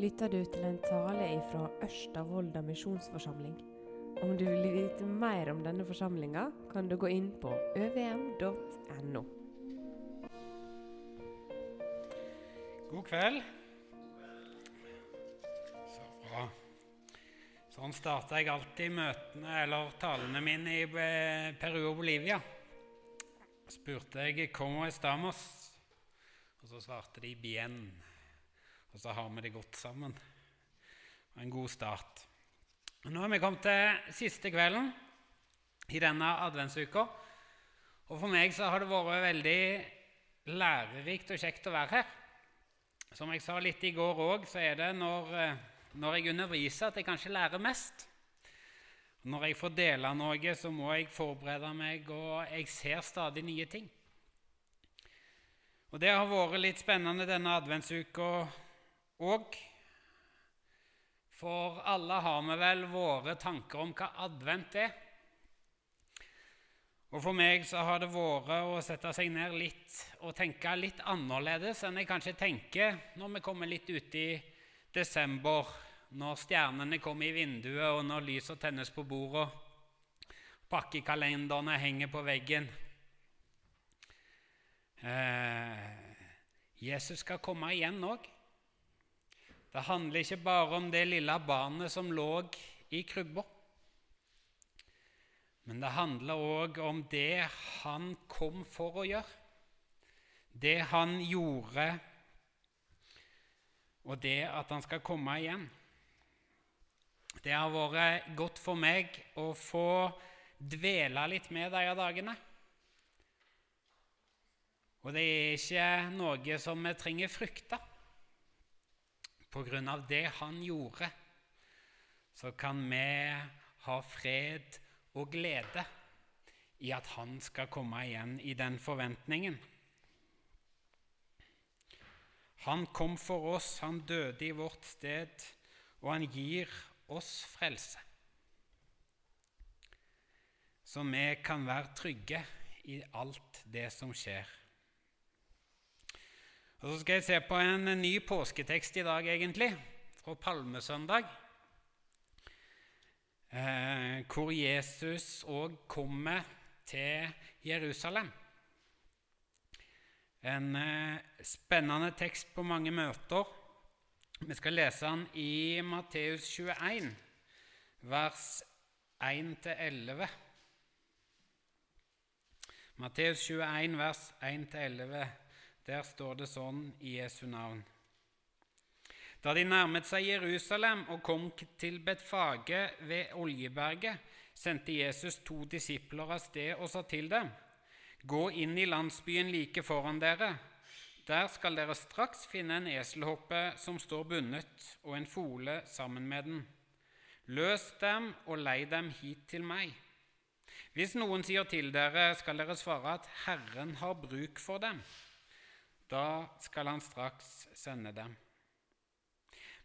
lytter du til en tale fra Ørsta misjonsforsamling. Om du vil vite mer om denne forsamlinga, kan du gå inn på øvm.no. God kveld. Så bra. Sånn starter jeg alltid møtene eller talene mine i eh, Peru og Bolivia. Spurte jeg 'Cómo estamos?' og så svarte de 'bien'. Og så har vi det godt sammen. En god start. Nå har vi kommet til siste kvelden i denne adventsuka. Og for meg så har det vært veldig lærerikt og kjekt å være her. Som jeg sa litt i går òg, så er det når, når jeg underviser, at jeg kanskje lærer mest. Når jeg får dele noe, så må jeg forberede meg, og jeg ser stadig nye ting. Og Det har vært litt spennende denne adventsuka og for alle har vi vel våre tanker om hva advent er. Og For meg så har det vært å sette seg ned litt og tenke litt annerledes enn jeg kanskje tenker når vi kommer litt ut i desember, når stjernene kommer i vinduet, og når lyset tennes på bordet, pakkekalenderne henger på veggen. Eh, Jesus skal komme igjen òg. Det handler ikke bare om det lille barnet som lå i krybba. Men det handler òg om det han kom for å gjøre. Det han gjorde, og det at han skal komme igjen. Det har vært godt for meg å få dvele litt med disse dagene. Og det er ikke noe som vi trenger frykte. På grunn av det han gjorde, så kan vi ha fred og glede i at han skal komme igjen i den forventningen. Han kom for oss, han døde i vårt sted, og han gir oss frelse. Så vi kan være trygge i alt det som skjer. Og Så skal jeg se på en ny påsketekst i dag, egentlig, fra palmesøndag. Eh, hvor Jesus òg kommer til Jerusalem. En eh, spennende tekst på mange møter. Vi skal lese den i Matteus 21, vers 1-11. Matteus 21, vers 1-11. Der står det sånn i Jesu navn. Da de nærmet seg Jerusalem og kom til Betfage ved Oljeberget, sendte Jesus to disipler av sted og sa til dem.: Gå inn i landsbyen like foran dere. Der skal dere straks finne en eselhoppe som står bundet, og en fole sammen med den. Løs dem og lei dem hit til meg. Hvis noen sier til dere, skal dere svare at Herren har bruk for dem da skal han straks sende dem.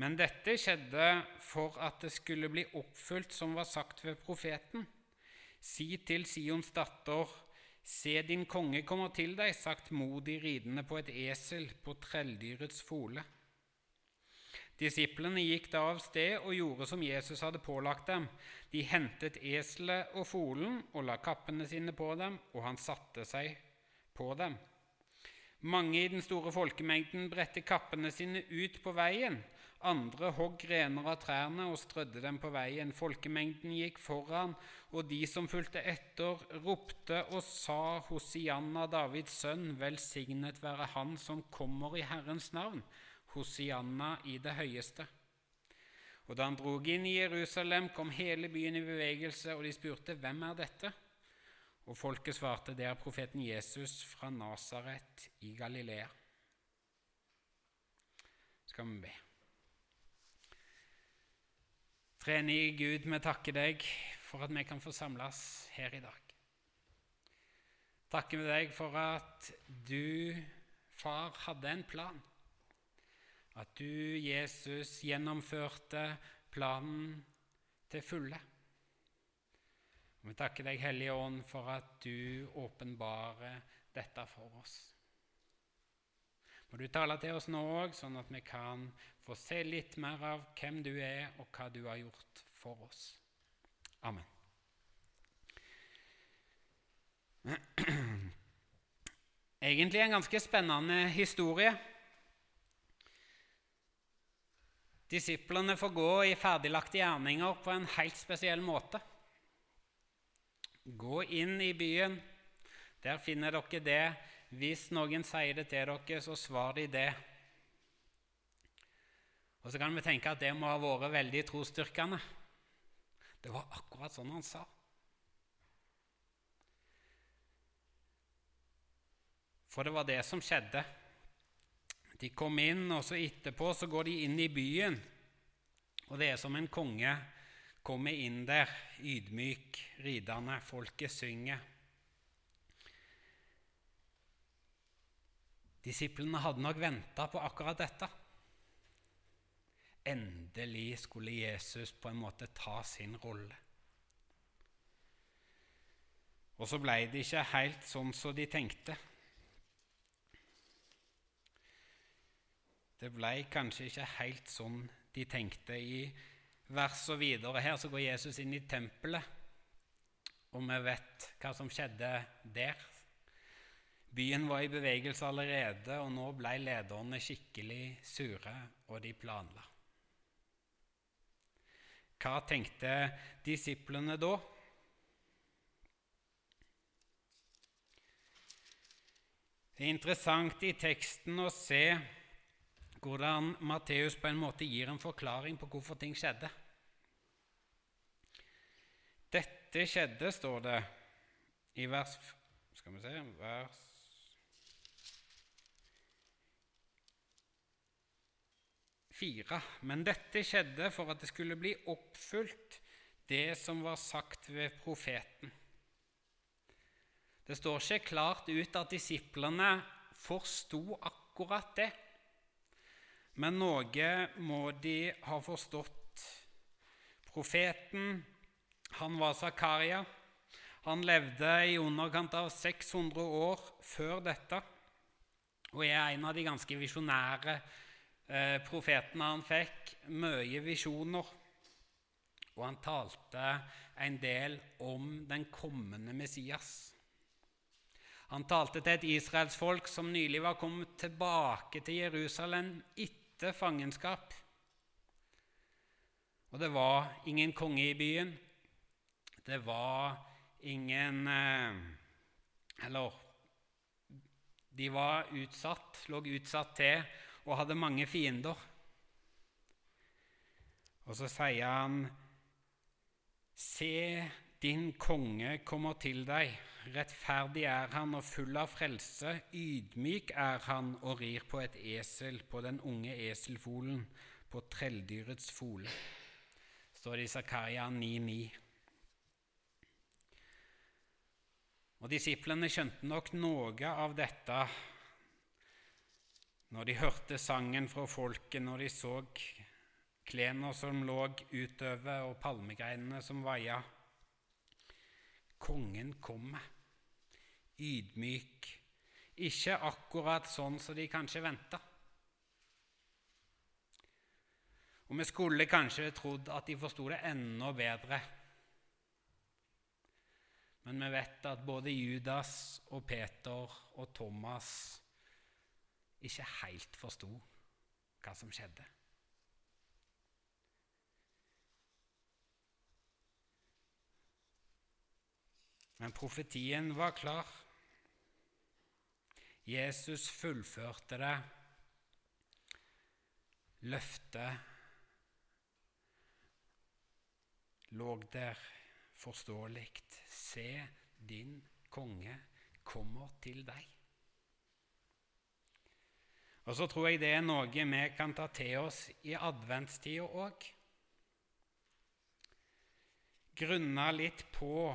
Men dette skjedde for at det skulle bli oppfylt som var sagt ved profeten. Si til Sions datter, se din konge kommer til deg, sagt modig ridende på et esel på trelldyrets fole. Disiplene gikk da av sted og gjorde som Jesus hadde pålagt dem. De hentet eselet og folen og la kappene sine på dem, og han satte seg på dem. Mange i den store folkemengden bredte kappene sine ut på veien. Andre hogg grener av trærne og strødde dem på veien. Folkemengden gikk foran, og de som fulgte etter, ropte og sa Hosianna, Davids sønn, velsignet være Han som kommer i Herrens navn, Hosianna i det høyeste. Og da han drog inn i Jerusalem, kom hele byen i bevegelse, og de spurte, Hvem er dette? Og folket svarte, det er profeten Jesus fra Nasaret i Galilea. Skal vi be. Trenige Gud, vi takker deg for at vi kan få samles her i dag. Takker vi deg for at du, far, hadde en plan. At du, Jesus, gjennomførte planen til fulle. Vi takker deg, Hellige Ånd, for at du åpenbarer dette for oss. Må du tale til oss nå òg, sånn at vi kan få se litt mer av hvem du er, og hva du har gjort for oss. Amen. Egentlig en ganske spennende historie. Disiplene får gå i ferdiglagte gjerninger på en helt spesiell måte. Gå inn i byen. Der finner dere det. Hvis noen sier det til dere, så svar de det. Og så kan vi tenke at det må ha vært veldig trosstyrkende. Det var akkurat sånn han sa. For det var det som skjedde. De kom inn, og så etterpå så går de inn i byen. Og det er som en konge kommer inn der, ydmyk, ridende. Folket synger. Disiplene hadde nok venta på akkurat dette. Endelig skulle Jesus på en måte ta sin rolle. Og så ble det ikke helt sånn som de tenkte. Det ble kanskje ikke helt sånn de tenkte. I vers og videre her så går Jesus inn i tempelet, og vi vet hva som skjedde der. Byen var i bevegelse allerede, og nå ble lederne skikkelig sure, og de planla. Hva tenkte disiplene da? Det er interessant i teksten å se hvordan Matteus på en måte gir en forklaring på hvorfor ting skjedde. Dette skjedde, står det i vers Skal vi se vers. Men dette skjedde for at det skulle bli oppfylt, det som var sagt ved profeten. Det står ikke klart ut at disiplene forsto akkurat det. Men noe må de ha forstått. Profeten, han var Zakaria. Han levde i underkant av 600 år før dette og er en av de ganske visjonære eh, profetene han fikk. Mye visjoner. Og han talte en del om den kommende Messias. Han talte til et israelsfolk som nylig var kommet tilbake til Jerusalem etter etter fangenskap. Og det var ingen konge i byen. Det var ingen eh, Eller de var utsatt, lå utsatt til og hadde mange fiender. Og så sier han, Se, din konge kommer til deg. Rettferdig er han og full av frelse. Ydmyk er han og rir på et esel, på den unge eselfolen, på trelldyrets fole. Står det i Zakaria 9,9. Og Disiplene skjønte nok noe av dette når de hørte sangen fra folket, når de så klærne som lå utover, og palmegreinene som vaia. Kongen kommer, ydmyk, ikke akkurat sånn som de kanskje venta. Og vi skulle kanskje trodd at de forsto det enda bedre. Men vi vet at både Judas og Peter og Thomas ikke helt forsto hva som skjedde. Men profetien var klar. Jesus fullførte det. Løftet lå der forståelig. Se, din konge kommer til deg. Og så tror jeg det er noe vi kan ta til oss i adventstida òg. Grunne litt på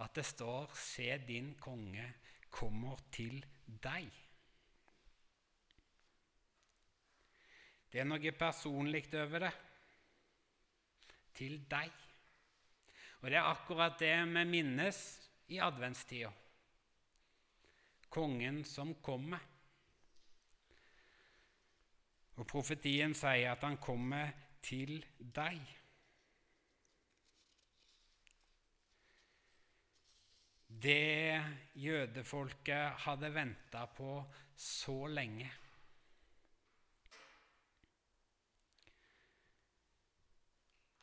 at det står 'Se, din konge kommer til deg'. Det er noe personlig over det. Til deg. Og det er akkurat det vi minnes i adventstida. Kongen som kommer. Og profetien sier at han kommer til deg. Det jødefolket hadde venta på så lenge.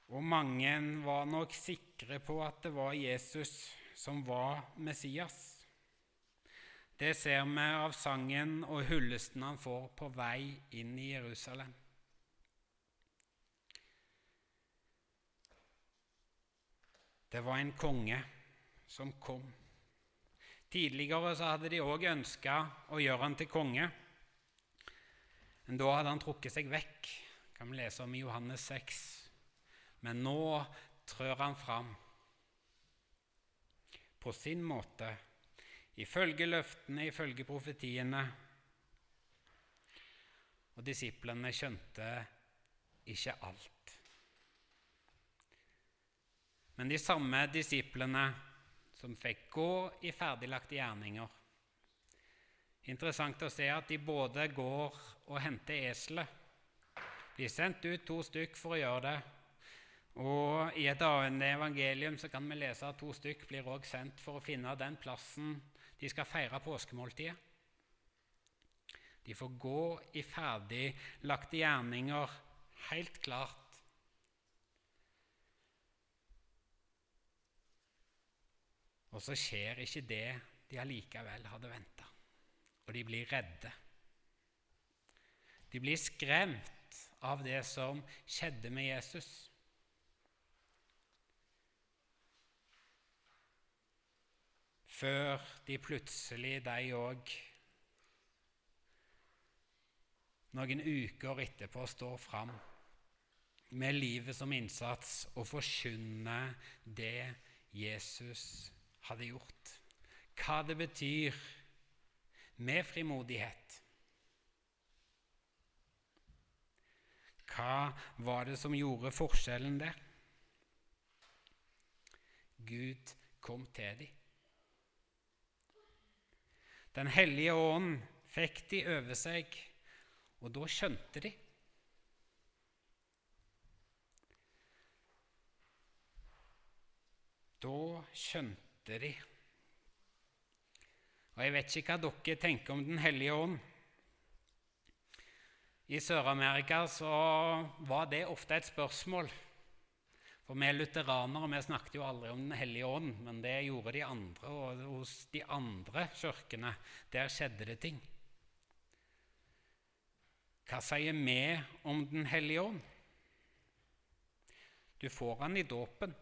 Og mange var nok sikre på at det var Jesus som var Messias. Det ser vi av sangen og hyllesten han får på vei inn i Jerusalem. Det var en konge som kom. Tidligere så hadde de òg ønska å gjøre han til konge, men da hadde han trukket seg vekk. Kan vi lese om i Johannes 6. Men nå trør han fram på sin måte, ifølge løftene, ifølge profetiene. Og disiplene skjønte ikke alt. Men de samme disiplene som fikk gå i ferdiglagte gjerninger Interessant å se at de både går og henter eselet. De er sendt ut to stykk for å gjøre det. Og I et annet evangelium så kan vi lese at to stykk blir også sendt for å finne den plassen de skal feire påskemåltidet. De får gå i ferdiglagte gjerninger, helt klart. Og så skjer ikke det de allikevel hadde venta, og de blir redde. De blir skremt av det som skjedde med Jesus. Før de plutselig, de òg, noen uker etterpå står fram med livet som innsats og forkynner det Jesus hadde gjort. Hva det betyr med frimodighet. Hva var det som gjorde forskjellen der? Gud kom til dem. Den hellige ånd fikk de over seg, og da skjønte de. Da skjønte de. Og Jeg vet ikke hva dere tenker om Den hellige ånd. I Sør-Amerika så var det ofte et spørsmål. For vi lutheranere vi snakket jo aldri om Den hellige ånd, men det gjorde de andre. Og hos de andre kirkene, der skjedde det ting. Hva sier vi om Den hellige ånd? Du får han i dåpen.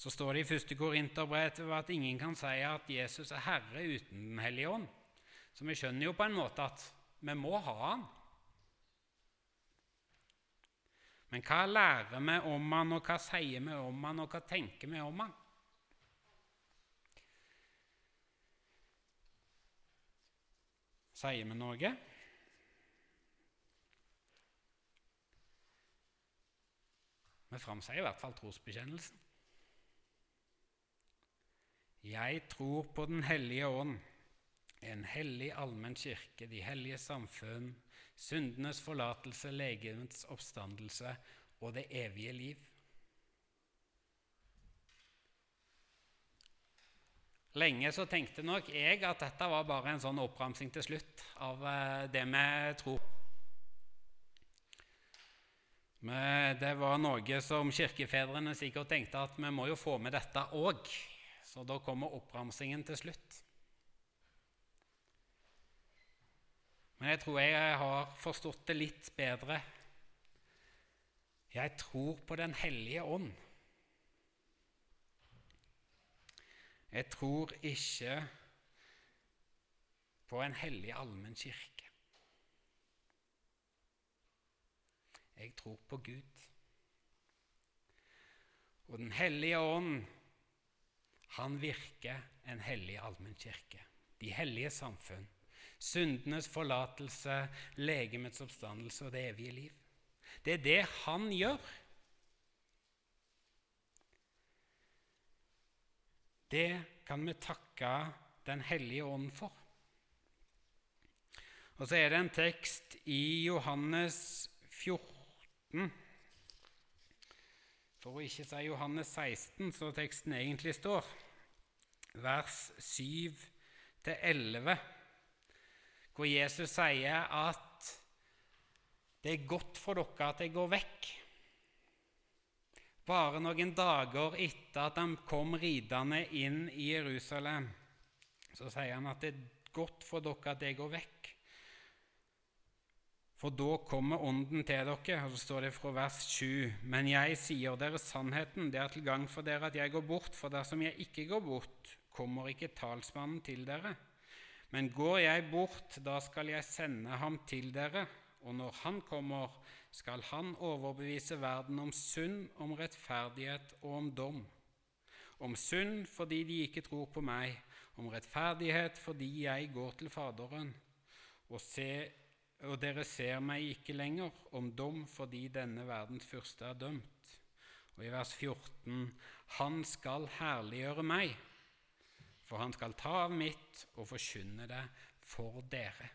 Så står det i 1. Korinterbrev at ingen kan si at Jesus er herre uten Den hellige ånd. Så vi skjønner jo på en måte at vi må ha han. Men hva lærer vi om han, og hva sier vi om han, og hva tenker vi om han? Sier vi noe? Vi framsier i hvert fall trosbekjennelsen. Jeg tror på Den hellige ånd, en hellig allmenn kirke, de hellige samfunn, syndenes forlatelse, legemets oppstandelse og det evige liv. Lenge så tenkte nok jeg at dette var bare en sånn oppramsing til slutt av eh, det vi tror. Men det var noe som kirkefedrene sikkert tenkte at vi må jo få med dette òg. Så da kommer oppramsingen til slutt. Men jeg tror jeg har forstått det litt bedre. Jeg tror på Den hellige ånd. Jeg tror ikke på en hellig allmenn kirke. Jeg tror på Gud. Og Den hellige ånd, han virker en hellig allmennkirke. De hellige samfunn. Syndenes forlatelse, legemets oppstandelse og det evige liv. Det er det han gjør. Det kan vi takke Den hellige ånd for. Og så er det en tekst i Johannes 14 For å ikke si Johannes 16, så teksten egentlig står, vers 7-11, hvor Jesus sier at det er godt for dere at jeg går vekk. Bare noen dager etter at han kom ridende inn i Jerusalem, så sier han at det er godt for dere at jeg går vekk. For da kommer Ånden til dere. Og så står det fra vers 7.: Men jeg sier dere sannheten, det er til gang for dere at jeg går bort, for dersom jeg ikke går bort, kommer ikke talsmannen til dere. Men går jeg bort, da skal jeg sende ham til dere, og når han kommer, skal han overbevise verden om synd, om rettferdighet og om dom. Om synd fordi de ikke tror på meg, om rettferdighet fordi jeg går til Faderen. Og, se, og dere ser meg ikke lenger, om dom fordi denne verdens fyrste er dømt. Og i vers 14.: Han skal herliggjøre meg, for han skal ta av mitt og forkynne det for dere.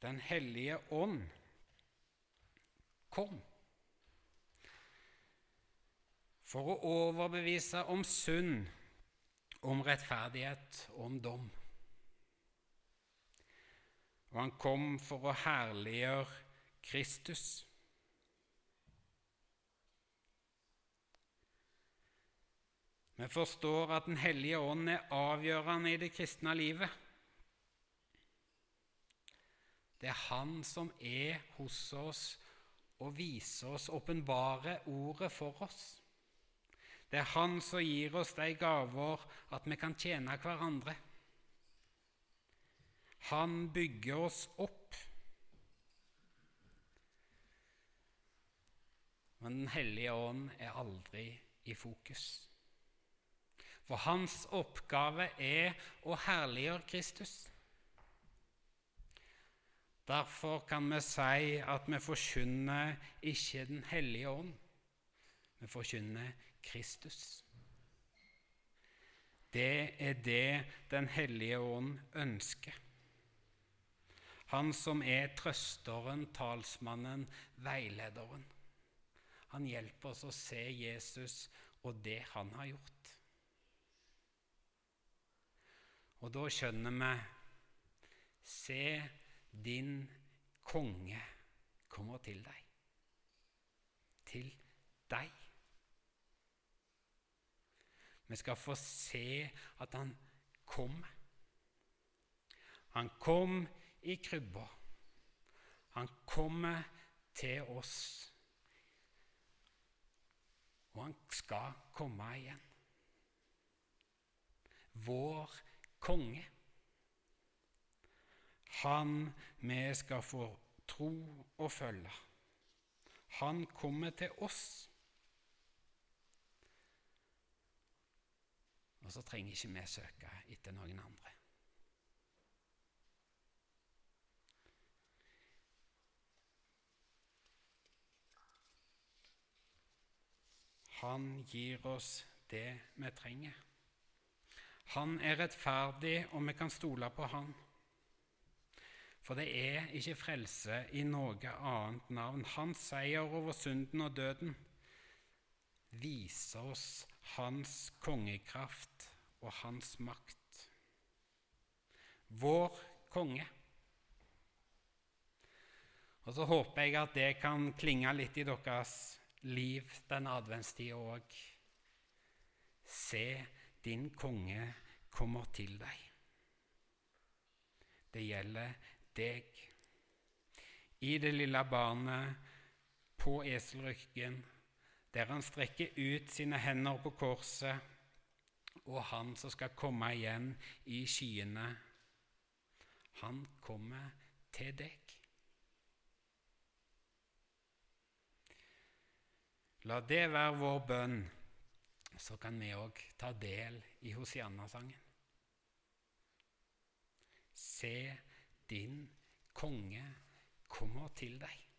Den hellige ånd kom for å overbevise om synd, om rettferdighet og om dom. Og han kom for å herliggjøre Kristus. Vi forstår at Den hellige ånd er avgjørende i det kristne livet. Det er Han som er hos oss og viser oss, åpenbare ordet for oss. Det er Han som gir oss de gaver at vi kan tjene hverandre. Han bygger oss opp. Men Den hellige ånd er aldri i fokus. For hans oppgave er å herliggjøre Kristus. Derfor kan vi si at vi forkynner ikke Den hellige ånd, vi forkynner Kristus. Det er det Den hellige ånd ønsker. Han som er trøsteren, talsmannen, veilederen. Han hjelper oss å se Jesus og det han har gjort. Og da skjønner vi Se din konge kommer til deg. Til deg. Vi skal få se at han kom. Han kom i krybba. Han kommer til oss. Og han skal komme igjen. Vår konge. Han vi skal få tro og følge. Han kommer til oss. Og så trenger ikke vi søke etter noen andre. Han gir oss det vi trenger. Han er rettferdig, og vi kan stole på han. For det er ikke frelse i noe annet navn. Hans seier over synden og døden viser oss hans kongekraft og hans makt. Vår konge. Og så håper jeg at det kan klinge litt i deres liv denne adventstida òg. Se, din konge kommer til deg. Det gjelder deg. I det lille barnet på eselryggen, der han strekker ut sine hender på korset, og han som skal komme igjen i skyene. Han kommer til deg. La det være vår bønn, så kan vi òg ta del i Hosianna-sangen. Se din konge kommer til deg.